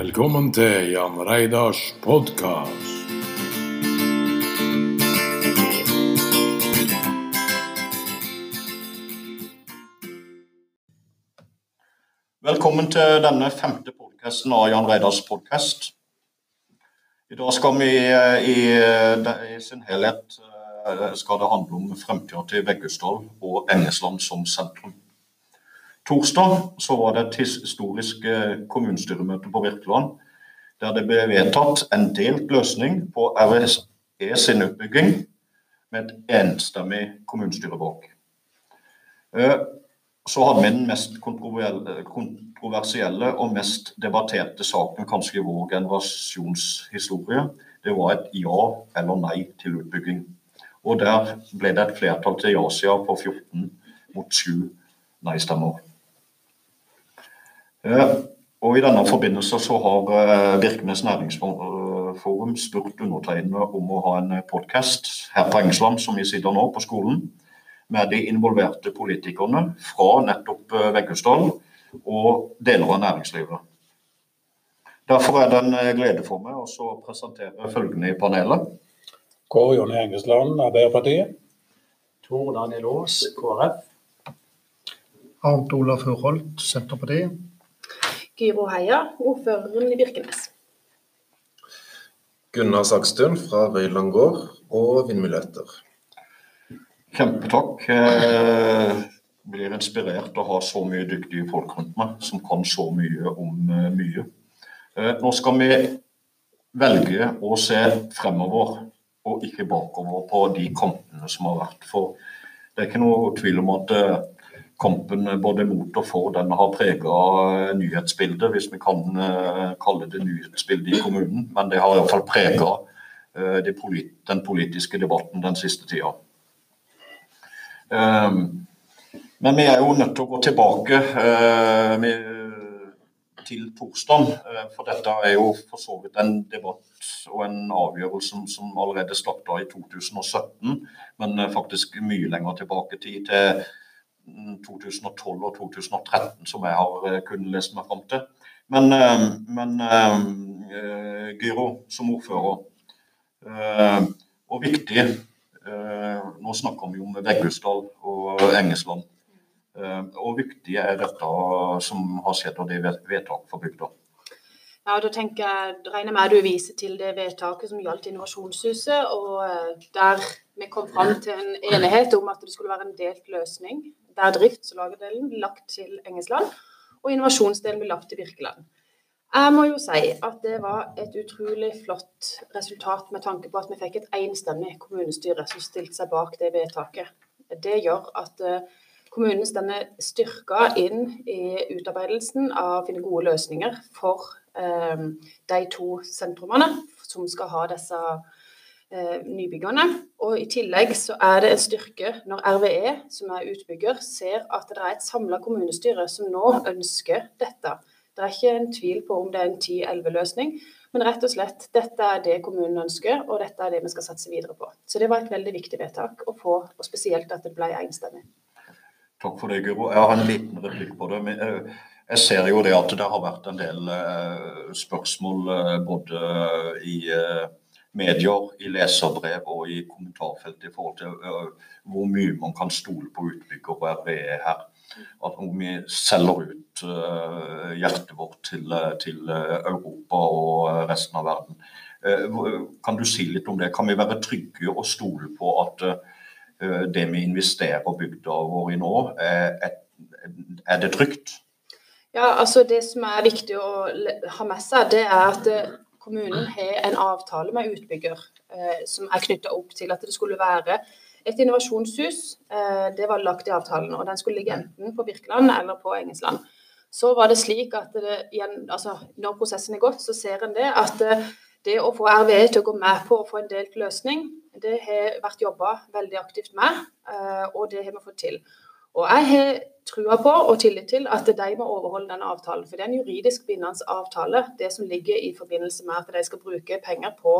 Velkommen til Jan Reidars podkast. Velkommen til denne femte podkasten av Jan Reidars podkast. I dag skal vi eh, i, i sin helhet eh, skal det handle om fremtida til Veggestad og Engesland som sentrum. Torsdag så var det et historisk eh, kommunestyremøte på Virkeland der det ble vedtatt en delt løsning på RSE sin utbygging med et enstemmig kommunestyre bak. Så hadde vi den mest kontroversielle og mest debatterte saken kanskje i vår generasjonshistorie. Det var et ja eller nei til utbygging. Og der ble det et flertall til ja-sida på 14 mot 7 nei-stemmer. Eh, og I denne forbindelse så har eh, Birkenes næringsforum spurt undertegnede om å ha en podkast her på Engsland, som vi sitter nå, på skolen, med de involverte politikerne fra nettopp eh, og deler av næringslivet. Derfor er det en glede for meg å presentere følgende i panelet. Kåre Jonny Engesland, Arbeiderpartiet. Tor Daniel Aas, KrF. Arnt Olav Hurholt, Senterpartiet. Gyro Heia, ordføreren i Birkenes. Gunnar Sagstuen fra Røyland gård og Vindmuligheter. Kjempetakk. Jeg blir inspirert av å ha så mye dyktige folk rundt meg som kan så mye om eh, mye. Eh, nå skal vi velge å se fremover og ikke bakover på de kampene som har vært. For det er ikke noe tvil om at eh, kampen både mot og for den har prega nyhetsbildet, hvis vi kan kalle det nyhetsbildet i kommunen. Men det har iallfall prega den politiske debatten den siste tida. Um, men vi er jo nødt til å gå tilbake uh, til torsdag, for dette er jo for så vidt en debatt og en avgjørelse som allerede starta i 2017, men faktisk mye lenger tilbake tid, til 2012 mm, og 2013, som jeg har kunnet lese meg fram til. Men, men Gyro som ordfører, og viktig Eh, nå snakker vi om Veggusdal og Engesland. Eh, og viktig er dette som har skjedd, og det er vedtak for bygda. Ja, da tenker jeg, regner med at du viser til det vedtaket som gjaldt Innovasjonshuset, og eh, der vi kom fram til en enighet om at det skulle være en delt løsning, der driftslagerdelen blir lagt til Engesland, og innovasjonsdelen blir lagt til Birkeland. Jeg må jo si at det var et utrolig flott resultat med tanke på at vi fikk et enstemmig kommunestyre som stilte seg bak det vedtaket. Det gjør at eh, kommunen står styrka inn i utarbeidelsen av å finne gode løsninger for eh, de to sentrumene som skal ha disse eh, nybyggene. Og I tillegg så er det en styrke når RVE, som er utbygger, ser at det er et samla kommunestyre som nå ønsker dette. Det er ikke en tvil på om det er en 10-11-løsning, men rett og slett dette er det kommunen ønsker, og dette er det vi skal satse videre på. Så det var et veldig viktig vedtak å få, og spesielt at det ble enstemmig. Takk for det, Guro. Jeg har en liten replikk på det. Eh, jeg ser jo det at det har vært en del eh, spørsmål både i medier, i leserbrev og i kommentarfeltet i forhold til hvor mye man kan stole på utbygger og RVE her. At vi selger ut hjertet vårt til, til, Europa og resten av verden. Kan du si litt om det? Kan vi være trygge og stole på at det vi investerer bygda vår i nå, er, er, det trygt? Ja, altså Det som er viktig å ha med seg, det er at kommunen har en avtale med utbygger som er knytta opp til at det skulle være et innovasjonshus. Eh, det var lagt i avtalen, og den skulle ligge enten på Birkeland eller på Engesland. Så var det slik at det, altså, når prosessen er gått, så ser en det at eh, det å få RVE til å gå med på å få en delt løsning, det har vært jobba veldig aktivt med, eh, og det har vi fått til. Og jeg har trua på og tillit til at de må overholde denne avtalen. For det er en juridisk bindende avtale, det som ligger i forbindelse med at de skal bruke penger på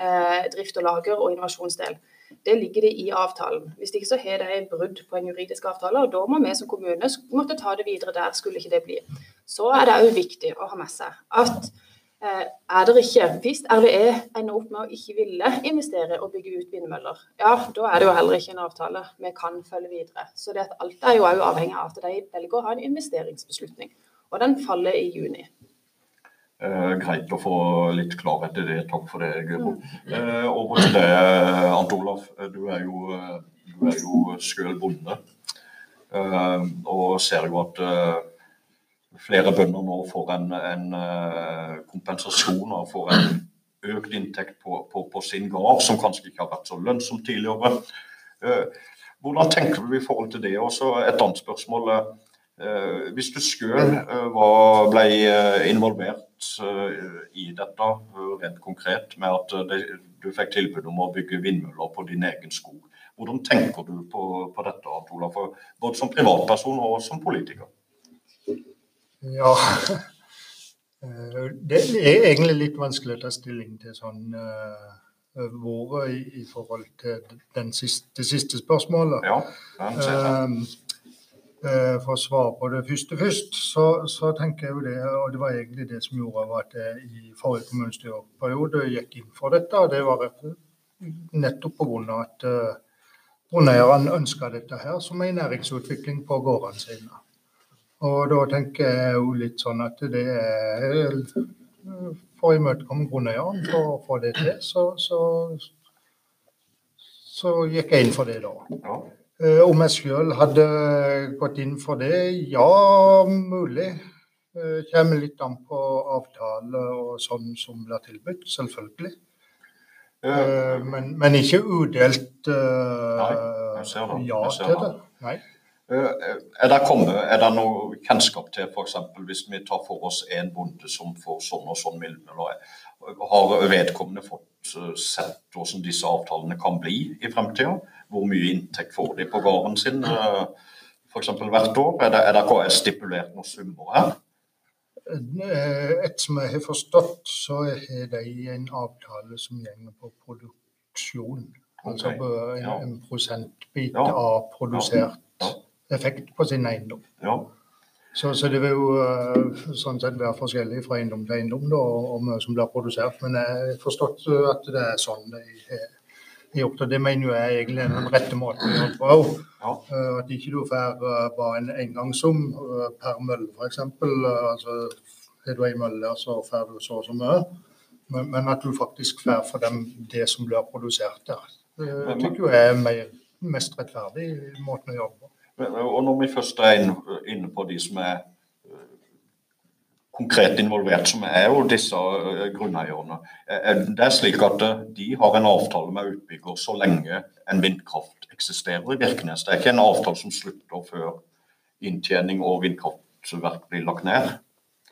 eh, drift og lager og innovasjonsdel. Det ligger det i avtalen. Hvis ikke så har de brudd på en juridisk avtale, og da må vi som kommune måtte ta det videre der, skulle ikke det bli. Så er det òg viktig å ha med seg at Er det ikke, Hvis RVE ender opp med å ikke ville investere og bygge ut vindmøller, ja, da er det jo heller ikke en avtale vi kan følge videre. Så det at alt er jo òg avhengig av at de velger å ha en investeringsbeslutning. Og den faller i juni. Eh, greit å få litt klarhet i det. Takk for det, Guro. Eh, over til deg, Ant Olaf. Eh, Du er jo, eh, du er jo sjøl bonde. Eh, og ser jo at eh, flere bønder nå får en, en eh, kompensasjon og får en økt inntekt på, på, på sin gard, som kanskje ikke har vært så lønnsom tidligere. Eh, hvordan tenker du i forhold til det? Også et annet spørsmål. eh, hvis du selv ble involvert i dette rent konkret, med at du fikk tilbud om å bygge vindmøller på din egen skog, hvordan tenker du på, på dette, Olav? Både som privatperson og som politiker? Ja. Eh, Det er egentlig litt vanskelig å ta stilling til sånn uh, våre i, i forhold til den siste, det siste spørsmålet. Ja. Um, eh, for å svare på det første først, så, så tenker jeg jo det, og det var egentlig det som gjorde at jeg i forrige kommunestyreperiode gikk inn for dette. og Det var nettopp pga. at uh, grunneierne ønska dette her som en næringsutvikling på gårdene sine. Og da tenker jeg jo litt sånn at det er For å imøtekomme grunneieren for å få det til, så, så, så gikk jeg inn for det da. Ja. Eh, Om jeg sjøl hadde gått inn for det? Ja, mulig. Det Kommer litt an på avtale og sånn som blir tilbudt, selvfølgelig. Eh, Eh, Men, men ikke udelt uh, Nei, jeg ser det. ja Jeg ser til det. det. Nei. Eh, Er det, kommet, er det noe kjennskap til f.eks. hvis vi tar for oss en bonde som får sånn og sånn vindmøller, har vedkommende fått eh, sett hvordan disse avtalene kan bli i fremtida? Hvor mye inntekt får de på gården sin f.eks. hvert år? Er det, er det stipulert noen summer her? Etter Et som jeg har forstått, så har de en avtale som gjelder på produksjon. Altså en, ja. en prosentbit Ja, av produsert. Effekt på sin eiendom. Ja. Så, så det vil jo eh, sånn sett være forskjellig fra eiendom til eiendom da, og mye som blir produsert. Men jeg har forstått eh, at det er sånn det gjort det. Mener jo jeg egentlig er den rette måten å gjøre det på. Ja. At ikke du får eh, bare en engangssum eh, per mølle, f.eks. Altså, har du ei mølle så får du så og så mye. Men, men at du faktisk får for dem det som blir produsert der. Det tykker jeg er mer, mest rettferdig måten å jobbe på. Men- Og når vi først er inne, på de som er eh, konkret involvert, som er jo disse eh, grunneierne. Eh, Det er slik at eh, de har en avtale med utbygger så lenge en vindkraft eksisterer i Birkenes. Det er ikke en avtale som slutter før inntjening og vindkraftverk blir lagt ned.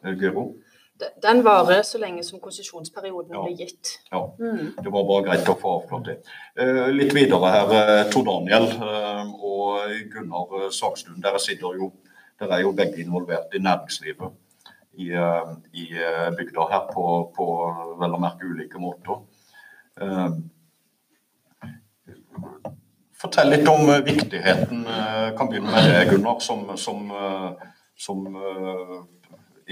Eh, Guro? Den varer så lenge som konsesjonsperioden Ja. blir gitt. Ja, Mm. det var bare greit å få avklart det. Eh, Litt videre her, eh, Tor Daniel eh, Gunnar Sakstuen. Dere sitter jo, dere er jo begge involvert i næringslivet i, eh, i eh, bygda her på, på vel å merke ulike måter. Eh, Fortell litt om eh, viktigheten. jeg Kan begynne med det, Gunnar, som, som, eh, som eh,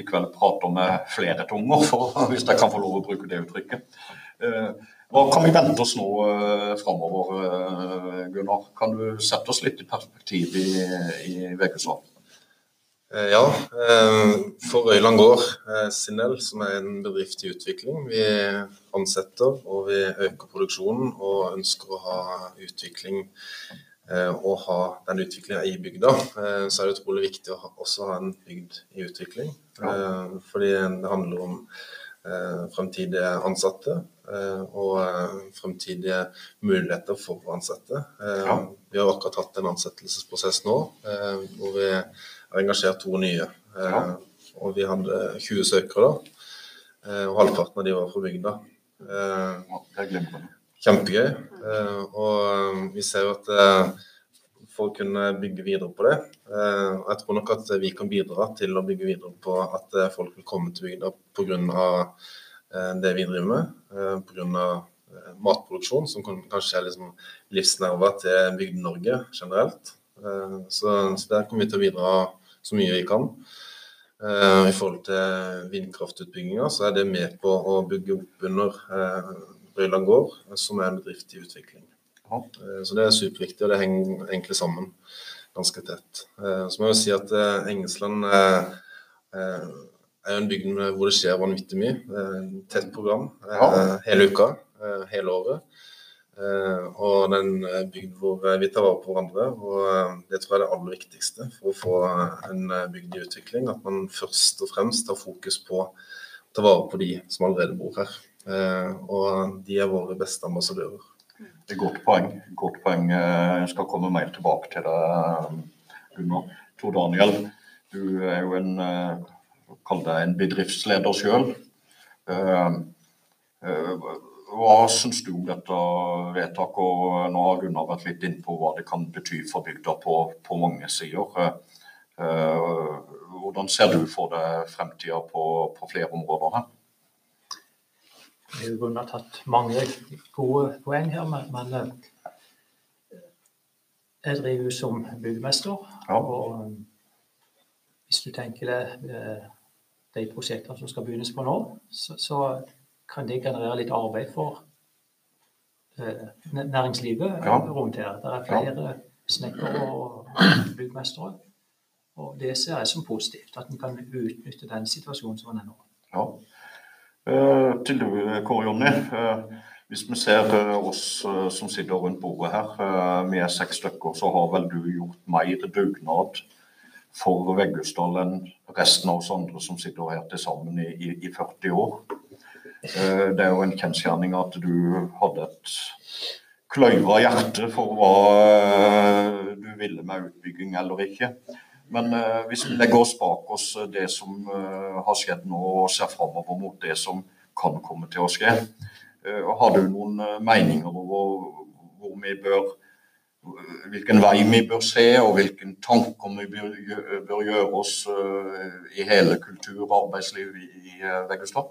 i kveld prater med flere tunger, for, hvis jeg kan få lov å bruke det uttrykket. Hva kan vi vente oss nå eh, framover, eh, Gunnar? Kan du sette oss litt i perspektiv i, i Veggesvall? Eh, Ja, for Øyland gård Sinell, Sinel, som er en bedrift i utvikling. Vi ansetter og vi øker produksjonen og ønsker å ha utvikling og ha den utviklinga i bygda. Så er det utrolig viktig å også ha en bygd i utvikling. Fordi det handler om fremtidige ansatte eh, og eh, fremtidige muligheter for ansatte. Ja. Vi har akkurat hatt en ansettelsesprosess nå eh, hvor vi har engasjert to nye. Eh, Ja. Og vi hadde 20 søkere da, eh, og halvparten av de var fra bygda. Eh. Kjempegøy. Eh, og eh, vi ser jo at eh, for å kunne bygge videre på det eh, og Jeg tror nok at vi kan bidra til å bygge videre på at eh, folk vil komme til bygda pga. eh, det vi driver med. Pga. Matproduksjon, som kanskje er liksom livsnerver til Bygde-Norge generelt. Så, der kommer vi til å bidra så mye vi kan. I forhold til vindkraftutbygginga, så er det med på å bygge opp under Røyland gård, som er en bedrift i utvikling. Ja. Eh, Så det er superviktig, og det henger egentlig sammen ganske tett. Eh, Så må jeg jo si at eh, Engesland er en bygd hvor det skjer vanvittig mye. Tett program hele uka, hele året. Og det er en bygd hvor vi tar vare på hverandre. Og det tror jeg er det aller viktigste for å få en bygd i utvikling. At man først og fremst har fokus på å ta vare på de som allerede bor her. Og de er våre beste ambassadører. Det er godt poeng. Godt poeng. Eh, Jeg skal komme mer tilbake til det, Gunnar. Tor Daniel, du er jo en, eh, kall deg en bedriftsleder sjøl. Hva syns du om dette vedtaket? Og nå har Gunnar vært litt inn på hva det kan bety for bygda på, på mange sider. Eh, eh, Hvordan ser du for deg fremtida på, på flere områder her? Er jo Gunnar tatt mange gode poeng her, men, eh, jeg driver jo som byggmester. Ja. Og eh, hvis du tenker deg eh, de prosjektene som skal begynnes på nå, så, så kan det generere litt arbeid for næringslivet Ja. rundt her. Det er flere snekkere og byggmestere. Og det ser jeg som positivt, at en kan utnytte den situasjonen som en er nå. Ja. Eh, til du, Kåre Jonny. Eh, hvis vi ser eh, oss eh, som sitter rundt bordet her, eh, vi er seks stykker, så har vel du gjort mer dugnad for Veggusdal enn resten av oss andre som sitter her til sammen i, i, i 40 år. Eh, det er jo en kjensgjerning at du hadde et kløyva hjerte for hva eh, du ville med utbygging eller ikke. Men eh, hvis vi legger oss bak oss eh, det som eh, har skjedd nå, og ser framover mot det som kan komme til å skje, har du noen meninger over hvor vi bør hvilken vei vi bør se, og hvilken tanker vi bør, gjøre oss i hele kultur- og arbeidsliv i, Veggestad?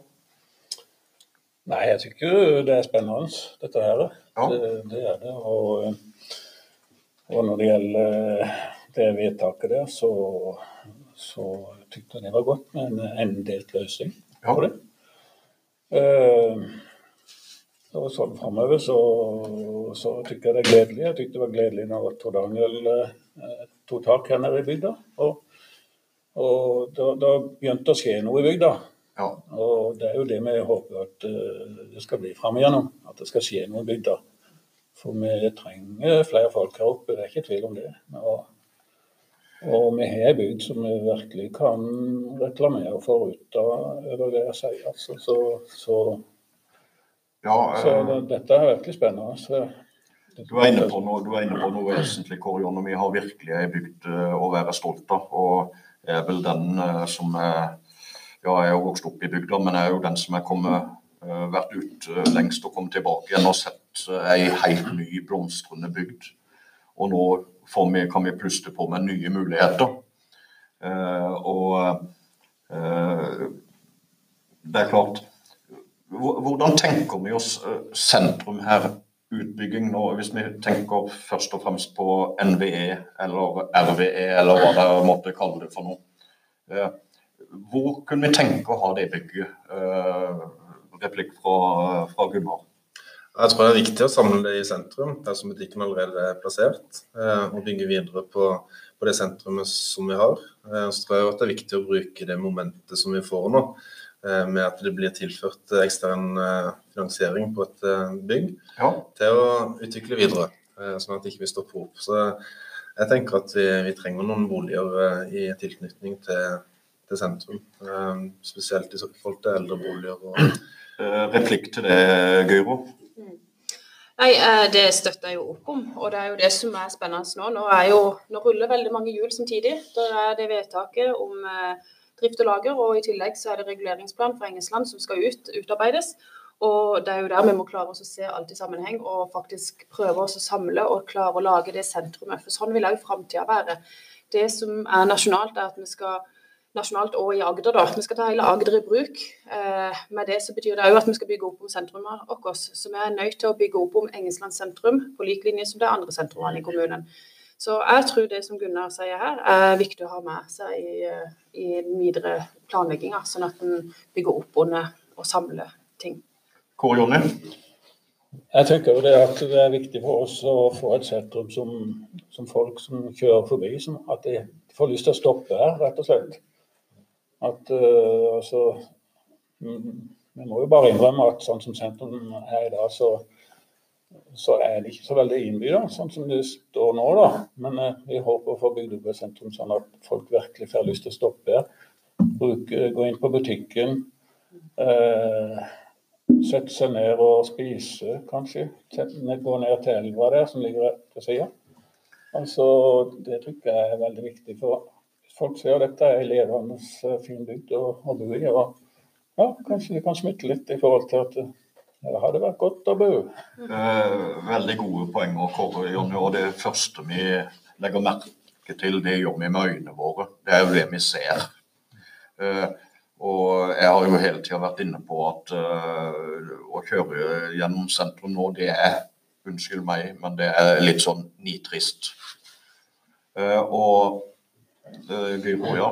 Nei, jeg syns det er spennende, dette her. Ja. Det, det er det. Og, og når det gjelder det vedtaket der, så, så tykte jeg det var godt med en endelt løsning på det. Eh, og sånn framover så, så tykker jeg det er gledelig. Jeg tykte det var gledelig når Tor Daniel eh, tok tak her nede i bygda. Og, og da, da begynte det å skje noe i bygda. Ja. Og det er jo det vi håper at eh, det skal bli fram igjennom. At det skal skje noe i bygda. For vi trenger flere folk her oppe, det er ikke tvil om det. Og, og vi har en bygd som vi virkelig kan reklamere for ut over det jeg sier. Altså, så, så, ja så eh, det, dette er virkelig spennende. Så, Du er inne på noe, du er inne på noe vesentlig, Kåre. Vi har virkelig ei bygd eh, å være stolt av. Og er vel den eh, som er Ja, jeg er jo vokst opp i bygda, men jeg er jo den som er kommet, eh, vært ut eh, lengst og kommet tilbake igjen og sett ei helt ny, blomstrende bygd. Og nå vi, kan vi puste på med nye muligheter. Eh, og eh, det er klart Hvordan tenker vi oss eh, sentrum her? Utbygging nå, hvis vi tenker først og fremst på NVE eller RVE, eller hva dere måtte kalle det for noe. Hvor kunne vi tenke å ha det bygget? Replikk fra, fra Gunnar. Jeg tror det er viktig å samle det i sentrum, der som butikken allerede er plassert. eh, Og bygge videre på, på det sentrumet som vi har. Eh, Så tror jeg at det er viktig å bruke det momentet som vi får nå, eh, med at det blir tilført ekstern finansiering på et bygg, Ja, til å utvikle videre. Sånn at ikke vi stopper opp. Så jeg tenker at vi, vi trenger noen boliger i tilknytning til, til sentrum. eh, Spesielt i forhold til eldreboliger og replikk til det, Gøyro. Nei, eh, det støtter jeg jo opp om, og det er jo det som er spennende nå. Nå, jo, nå ruller veldig mange hjul samtidig. Det er det vedtaket om eh, drift og lager, og i tillegg så er det reguleringsplan for Engesland som skal ut, utarbeides. Og det er jo der vi må klare oss å se alt i sammenheng og faktisk prøve oss å samle og klare å lage det sentrumet. For sånn vil òg framtida være. Det som er nasjonalt, er at vi skal nasjonalt og i Agder. da. Vi skal ta hele Agder i bruk. Eh, med det så betyr det òg at vi skal bygge opp om sentrumet vårt. Så vi er nødt til å bygge opp om Engelsland sentrum på lik linje som de andre sentrumene i kommunen. Så jeg tror det som Gunnar sier her, er viktig å ha med seg i, eh, i den videre planlegginga, sånn at en bygger opp under og samler ting. Kåre Jonny? Jeg tenker jo det at det er viktig for oss å få et sentrum som, som folk som kjører forbi, som, at de får lyst til å stoppe her, rett og slett. At uh, altså mm, Vi må jo bare innrømme at sånn som sentrum er i dag, så, så er det ikke så veldig innbydende, sånn som det står nå. da. Men uh, vi håper å få bygd opp et sentrum sånn at folk virkelig får lyst til å stoppe. Bruke, gå inn på butikken. Uh, Sette seg ned og spise, kanskje. Gå ned til elva der, som ligger til sida. Altså, det tror jeg er veldig viktig. For folk ser at dette er en levende, eh, fin bygd å, å bo i. Og ja, kanskje det kan smitte litt i forhold til at det hadde vært godt å bo. Eh, veldig gode poenger, Kåre Jonny. Og det første vi legger merke til, det gjør vi med øynene våre. Det er jo det vi ser. Eh, og jeg har jo hele tida vært inne på at å kjøre gjennom sentrum nå, det er Unnskyld meg, men det er litt sånn nitrist. Og ja.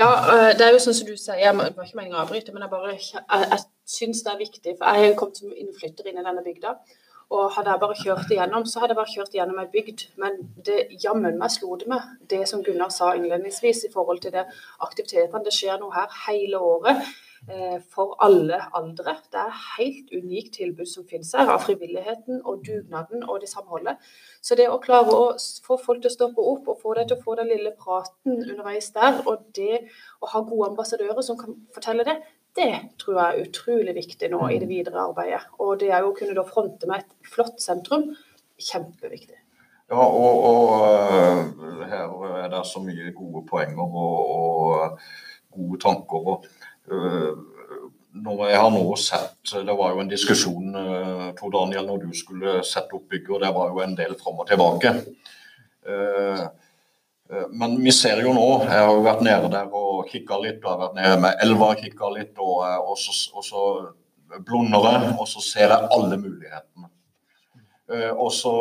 Ja, det er jo sånn som du sier, jeg var ikke meningen å avbryte, men jeg bare jeg, jeg syns det er viktig. For jeg har kommet som innflytter inn i denne bygda. Og hadde jeg bare kjørt igjennom, så hadde jeg bare kjørt igjennom ei bygd. Men det jammen meg slo det meg, det som Gunnar sa innledningsvis i forhold til det aktivitetene. Det skjer noe her hele året eh, for alle aldre. Det er helt unikt tilbud som finnes her, av frivilligheten og dugnaden og det samholdet. Så det å klare å få folk til å stoppe opp og få deg til å få den lille praten underveis der, og det å ha gode ambassadører som kan fortelle det, det tror jeg er utrolig viktig nå i det videre arbeidet. Og det er jo å kunne da fronte med et flott sentrum, kjempeviktig. Ja, og, og uh, her er det så mye gode poenger og, og gode tanker. og uh, når jeg har nå sett, Det var jo en diskusjon uh, Tor Daniel, når du skulle sette opp bygget, og det var jo en del fram og tilbake. Uh, Eh, men vi ser jo nå, jeg har jo vært nede der og kikka litt, og har vært nede med elva og kikka litt, og, eh, og, så, og så blunder jeg, og så ser jeg alle mulighetene. Eh, og så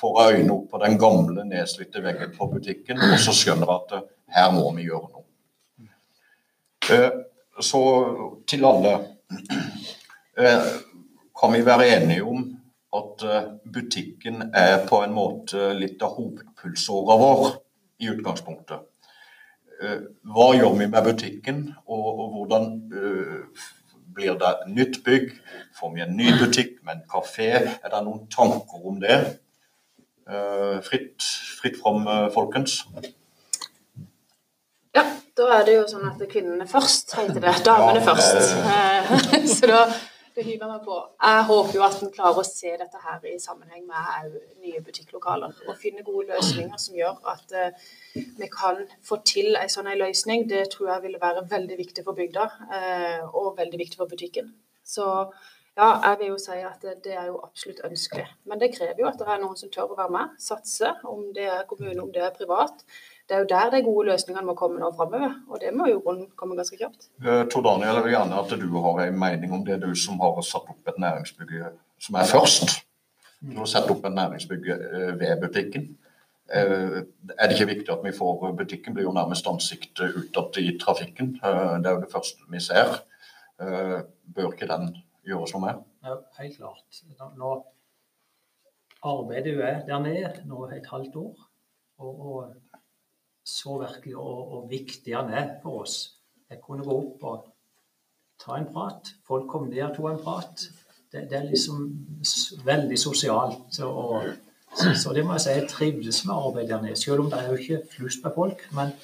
får jeg øynene opp på den gamle, nedslitte veggen på butikken, og så skjønner jeg at her må vi gjøre noe. Så til alle. Kan vi være enige om at butikken er på en måte litt av hovedpulsåra vår? i utgangspunktet. Eh, hva gjør vi med butikken, og, hvordan blir det nytt bygg? Får vi en ny butikk med en kafé? Er det noen tanker om det? Fritt, fritt fram, folkens. Ja, da er det jo sånn at kvinnene først, heter det. Damene først. Så da det hiver meg på. Jeg håper jo at en klarer å se dette her i sammenheng med nye butikklokaler. Og finne gode løsninger som gjør at uh, vi kan få til en sånn løsning. Det tror jeg ville være veldig viktig for bygda, uh, og veldig viktig for butikken. Så ja, jeg vil jo si at det, er jo absolutt ønskelig. Men det krever jo at det er noen som tør å være med, satse. Om det er kommune, om det er privat det er jo der de gode løsningene må komme nå framover. Og det må jo komme ganske kjapt. Uh, Tor Daniel, jeg vil gjerne at du har en mening om det, du som har satt opp et næringsbygg som er først. Du har satt opp et næringsbygg uh, ved butikken. Uh, er det ikke viktig at vi får Butikken blir jo nærmest ansiktet utad i trafikken. det er jo det første vi ser. bør ikke den gjøres noe med? Ja, helt klart. Nå arbeider jo jeg der nede nå et halvt år. og, og så virkelig og, og, viktig han er for oss. Jeg kunne gå opp og ta en prat. Folk kom ned og tok en prat. Det, det, er liksom veldig sosialt. Og, så, så, det må jeg si, jeg trivdes med arbeidet der nede. Selv om det er jo ikke flust med folk. Men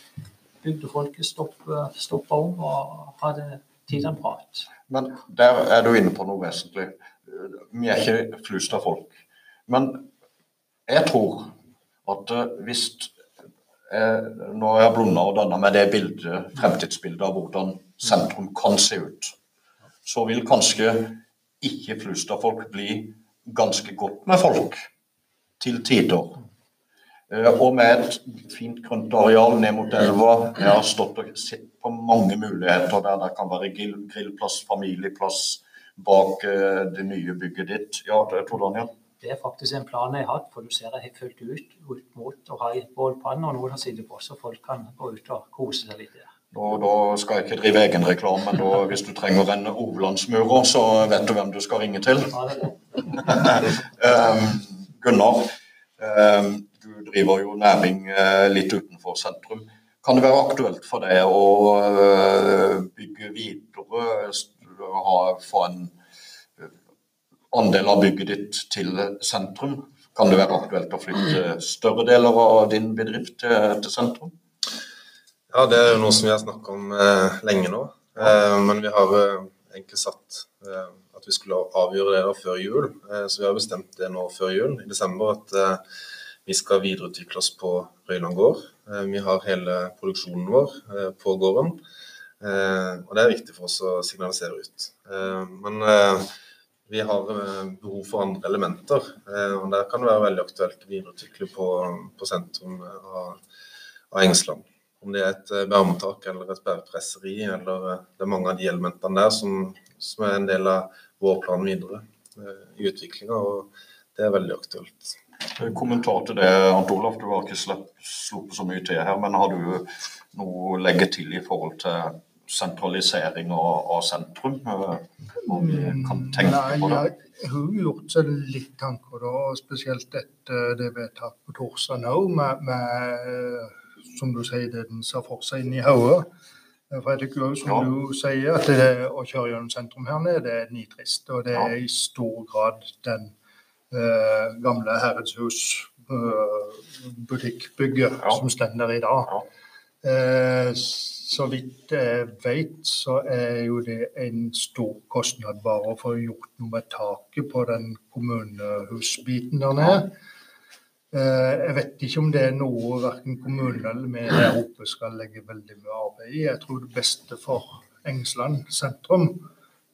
bygdefolket stoppa stopp om og hadde tid til en prat. Men der er du inne på noe vesentlig. Vi er ikke flust av folk. Men jeg tror at hvis eh, jeg har blunda og danna meg det bildet, fremtidsbildet av hvordan sentrum kan se ut, så vil kanskje ikke Flustad-folk bli ganske godt med folk til tider. Eh, og med et fint grønt areal ned mot elva. Jeg har stått og sett på mange muligheter der det kan være grillplass, familieplass bak eh, det nye bygget ditt. Ja, det tror Tor Daniel? Det er faktisk en plan jeg har hatt, for du ser jeg har fulgt ut, ut mot å ha bålpanne og noen har sittet på, så folk kan gå ut og kose seg litt der. Da, da skal jeg ikke drive egenreklame, men da, hvis du trenger en overlandsmurer, så vet du hvem du skal ringe til. um, Gunnar, um, du driver jo næring uh, litt utenfor sentrum. Kan det være aktuelt for deg å uh, bygge videre, ha, få en andel av bygget ditt til sentrum? Kan det være aktuelt å flytte større deler av din bedrift til, sentrum? Ja, det er jo noe som vi har snakket om eh, lenge nå. Eh, men vi har eh, egentlig satt eh, at vi skulle avgjøre det før jul. Eh, så vi har bestemt det nå før jul, i desember, at eh, vi skal videreutvikle oss på Røyland gård. vi har hele produksjonen vår på gården. og det er viktig for oss å signalisere ut. men vi har behov for andre elementer. og Der kan det være veldig aktuelt å videreutvikle på, på sentrum av, av Engsland. Om det er et eh, eller et bærepresseri, eller eh, det er mange av de elementene der som, som er en del av vår plan videre eh, i utviklinga, det er veldig aktuelt. Kommentar til det, Ant Olaf. Du har ikke sluppet så mye til her, men har du noe å legge til i forhold til sentralisering og, og sentrum? Om vi kan tenke Nei, på det? Jeg har gjort seg litt tanker, da, spesielt etter det vedtaket på torsdag nå, med, med som du sier, det den ser for seg inni hodet. For jeg tykker også, som ja. du sier, at det å kjøre gjennom sentrum her nede, det er nitrist. Og det er i stor grad den uh, gamle herredshus-butikkbygget uh, ja. som står der i dag. Uh, så vidt jeg vet, så er jo det en stor kostnad bare å få gjort noe med taket på den kommunehusbiten der nede. Eh, jeg vet ikke om det er noe verken kommunen eller vi her oppe skal legge veldig mye arbeid i. Jeg tror det beste for Engsland sentrum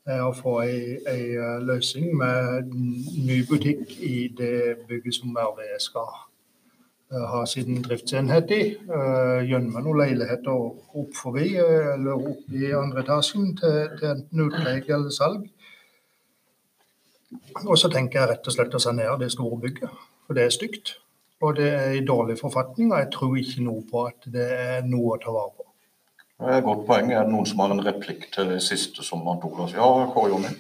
er å få ei, ei eh, løsning med ny butikk i det bygget som RVE skal eh, ha sin driftsenhet i. Gjennom noen leiligheter opp forbi, eller opp i andre etasjen til, til enten utleie eller salg. Og så tenker jeg rett og slett å sanere det store bygget, for det er stygt. Og det er i dårlig forfatning, og jeg tror ikke noe på at det er noe å ta vare på. Det er et godt poeng. Er det noen som har en replikk til det siste som han tok? Ja, Kåre Jonny?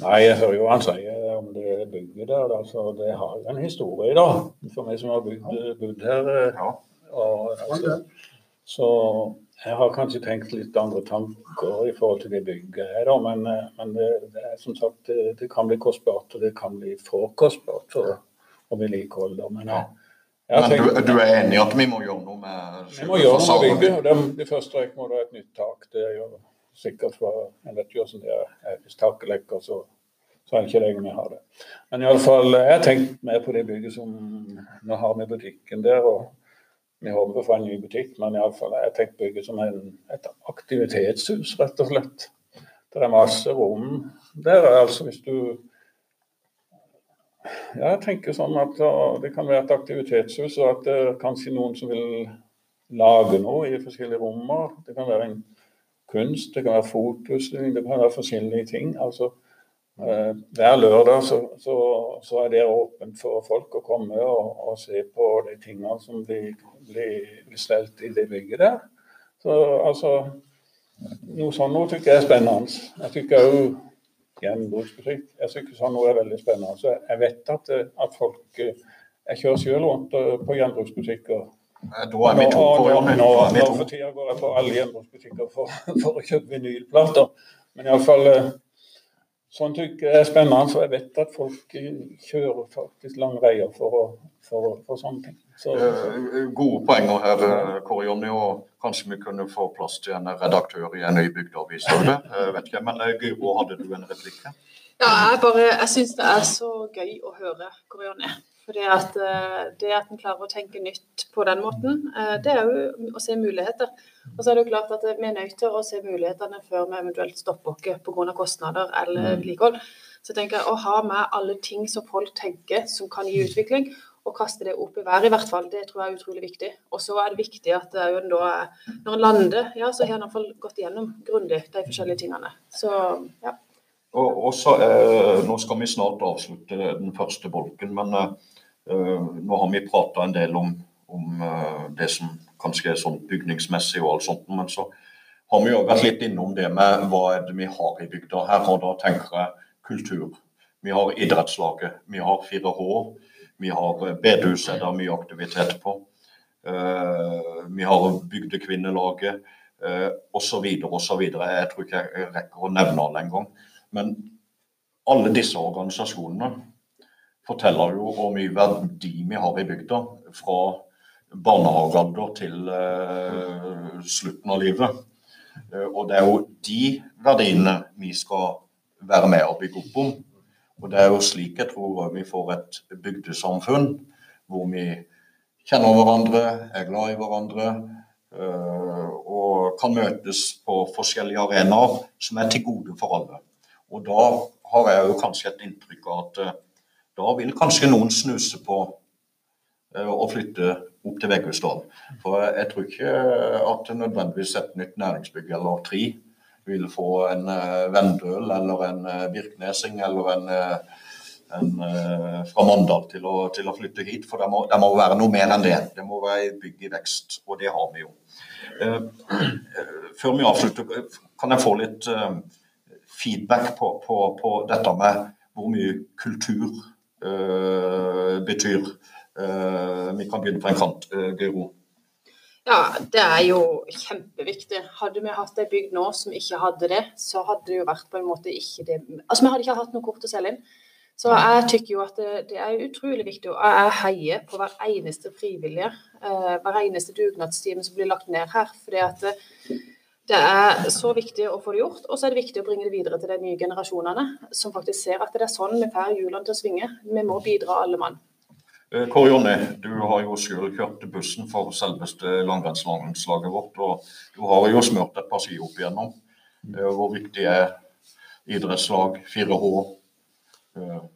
Nei, jeg hører jo han sier om det bygget der. Altså, det har jo en historie, da. For meg som har bodd her. Ja. Og, altså, så jeg har kanskje tenkt litt andre tanker i forhold til det bygget her, da. Men, men det, det, er som sagt, det, det, kan bli kostbart, og det kan bli for kostbart. For, å vedlikehold. Men, ja. men du, du, er enig i at vi må gjøre noe med Vi må gjøre noe med bygget. Det, det første jeg må ha et nytt tak. Det er jo sikkert for Jeg vet jo det er. Hvis taket lekker, så, så er det ikke lenge vi har det. Men iallfall, jeg har tenkt mer på det bygget som Nå har vi butikken der. og vi håper på en ny butikk, men iallfall jeg tenkt bygget som en, et aktivitetshus, rett og slett. Det er masse rom der. altså Hvis du ja, jeg tenker sånn at det kan være et aktivitetshus, og at det er kanskje noen som vil lage noe i forskjellige rommer. Det kan være en kunst, det kan være fotoutstilling, det kan være forskjellige ting. Altså, eh, hver lørdag så, så, så, er det åpent for folk å komme og, og se på de tingene som blir, stelt i det bygget der. Så altså Noe sånt noe tykker jeg er spennende. Jeg tykker òg gjenbruksbutikk. Jeg tykker sånn noe er veldig spennende. Så jeg vet at, at folk eh, Jeg kjører selv rundt eh, på gjenbruksbutikker. Da er vi to på Nå, nå, nå for tida går jeg på alle gjenbruksbutikker for, for å kjøpe vinylplater. Men iallfall sånn tykker jeg er spennende, for jeg vet at folk kjører faktisk lange veier for, for, for sånne ting. Så, Gode poenger her, Kåre Jonny. og Kanskje vi kunne få plass til en redaktør i en ny bygdeavis òg. Vet ikke, men eh, Guro, hadde du en replikk? Ja, jeg bare, jeg syns det er så gøy å høre Korione. Fordi at eh, Det at en klarer å tenke nytt på den måten, eh, det er jo å se muligheter. Og så er det jo klart at Vi er nødt til å se mulighetene før vi eventuelt stopper oss pga. kostnader eller mm. vedlikehold. Så tenker jeg å ha med alle ting som folk tenker som kan gi utvikling, og kaste det opp i været, i hvert fall. Det tror jeg er utrolig viktig. Og så er det viktig at da, når en lander, ja, så har en iallfall gått gjennom grundig de forskjellige tingene. Så, ja. Og, også, eh, Nå skal vi snart avslutte den første bolken, men eh, nå har vi prata en del om, om eh, det som kanskje sånn bygningsmessig og alt sånt. Men så har vi jo vært litt innom det med hva er det vi har i bygda her. Og da tenker jeg kultur. Vi har idrettslaget, vi har 4H, vi har bedehuset der mye aktivitet på. Vi har bygdekvinnelaget osv. osv. Jeg tror ikke jeg rekker å nevne alle engang. Men alle disse organisasjonene forteller jo hvor mye verdi vi har i bygda. Fra barnehagealder til eh, slutten av livet. Uh, og det er jo de verdiene vi skal være med og bygge opp om. Og det er jo slik jeg tror vi får et bygdesamfunn hvor vi kjenner hverandre, er glad i hverandre uh, og kan møtes på forskjellige arenaer som er til gode for alle. Og da har jeg jo kanskje et inntrykk av at uh, da vil kanskje noen snuse på uh, å flytte opp til Veghusdalen. For jeg tror ikke at nødvendigvis et nytt næringsbygg eller tre vil få en uh, Vendøl eller en uh, Birknesing eller en, en fra Mandal til å, til å, flytte hit. For det må, det må, være noe mer enn det. Det må være bygg i vekst, og det har vi jo. før vi avslutter, kan jeg få litt feedback på, på, på, dette med hvor mye kultur betyr. vi kan begynne på en kant, Guro. Ja, det er jo kjempeviktig. Hadde vi hatt ei bygd nå som ikke hadde det, så hadde det jo vært på en måte ikke det Altså, vi hadde ikke hatt noe kort å selge inn. Så jeg tykker jo at det, det er utrolig viktig. Og jeg heier på hver eneste frivillige. Eh, hver eneste dugnadstime som blir lagt ned her. fordi at det, er så viktig å få det gjort, og så er det viktig å bringe det videre til de nye generasjonene, som faktisk ser at det er sånn vi får hjulene til å svinge. Vi må bidra alle mann. Eh, Kåre Jonny, du har jo selv kjørt bussen for selveste langrennslandslaget vårt. Og du har jo smurt et par ski opp igjennom. Eh, hvor viktig er idrettslag, 4H, bedhuset,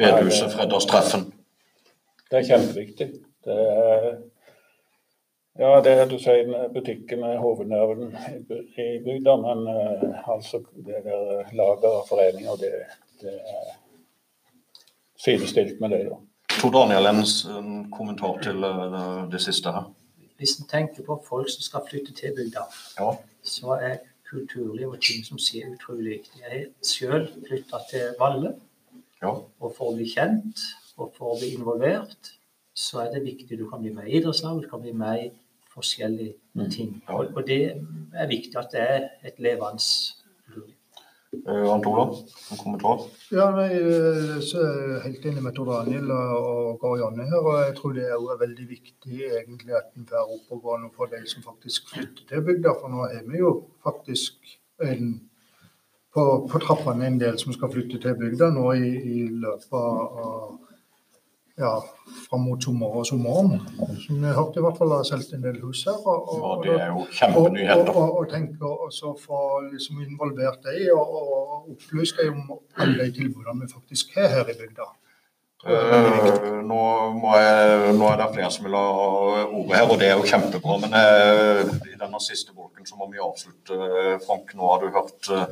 bedehuset, Fredagstreffen? Det er kjempeviktig. Det er, ja, det du sier, butikken er hovednerven i bygda, men altså det der lager og foreninger, det, det er sidestilt med det. da. Tor Daniel, en, en kommentar til uh, det siste her. Hvis en tenker på folk som skal flytte til bygda, ja. så er kulturliv og ting som sier utrolig viktig. Jeg selv flytta til Valle. Ja. Og for å bli kjent og for å bli involvert, så er det viktig du kan bli med i idrettslag, du kan bli med i forskjellige mm. ting. Og, og, det er viktig at det er et levende Uh, Antola, en kommentar? Ja, nei, jeg er helt enig med Tor Daniel og Janne her. og Jeg tror det er veldig viktig egentlig at en får opp og gå noe for de som faktisk flytter til bygda. For nå er vi jo faktisk en, på, på trappene en del som skal flytte til bygda nå i, i løpet av ja, fram mot sommer og sommeren. Som jeg hørte i hvert fall har solgt en del hus her. Og, og, ja, det er jo kjempenyheter. Og, og, og tenker også få liksom involvert deg og, og opplyst deg om alle de tilbudene vi faktisk har her i bygda. Uh, nå, jeg, nå, er det flere som vil ha ordet her, og det er jo kjempebra. Men uh, i denne siste bolken så må vi avslutte. Frank, nå har du hørt uh,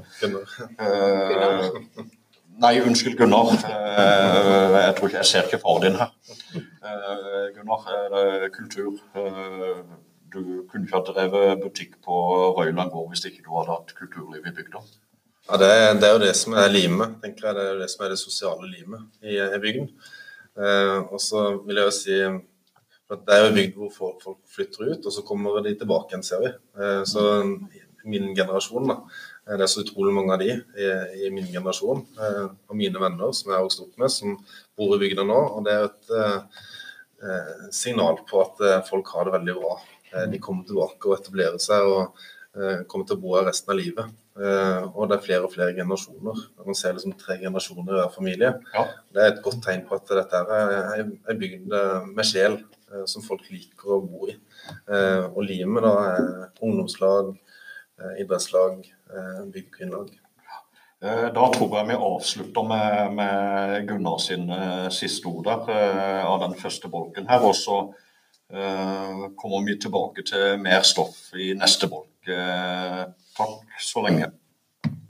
Nei, unnskyld, Gunnar. Eh, jeg tror ikke jeg ser ikke far din her. Eh, Gunnar, kultur. Eh, du kunne ikke ha drevet butikk på Røyland gård hvis ikke du hadde hatt kulturliv i bygda. Ja, det er, det er, jo det som er limet, tenker jeg. Det er jo det som er det sosiale limet i, i bygden. Eh, og så vil jeg jo si at det er jo bygd hvor folk, folk, flytter ut, og så kommer de tilbake igjen, ser vi. Eh, så min generasjon da, det er så utrolig mange av de i, i min generasjon eh, og mine venner som jeg har vokst opp med, som bor i bygda nå. og Det er et eh, signal på at eh, folk har det veldig bra. Eh, de kommer tilbake og etablerer seg og eh, kommer til å bo her resten av livet. og det er flere og flere generasjoner. Man ser liksom tre generasjoner i hver familie. Ja. Det er et godt tegn på at dette er ei bygd med sjel som folk liker å bo i. og limet da er ungdomslag, idrettslag Eh, byggegrunnlag. Eh, da tror jeg vi avslutter med, med Gunnar sine eh, siste ord der, av den første bolken her. Og så kommer vi tilbake til mer stoff i neste bolk. Takk så lenge.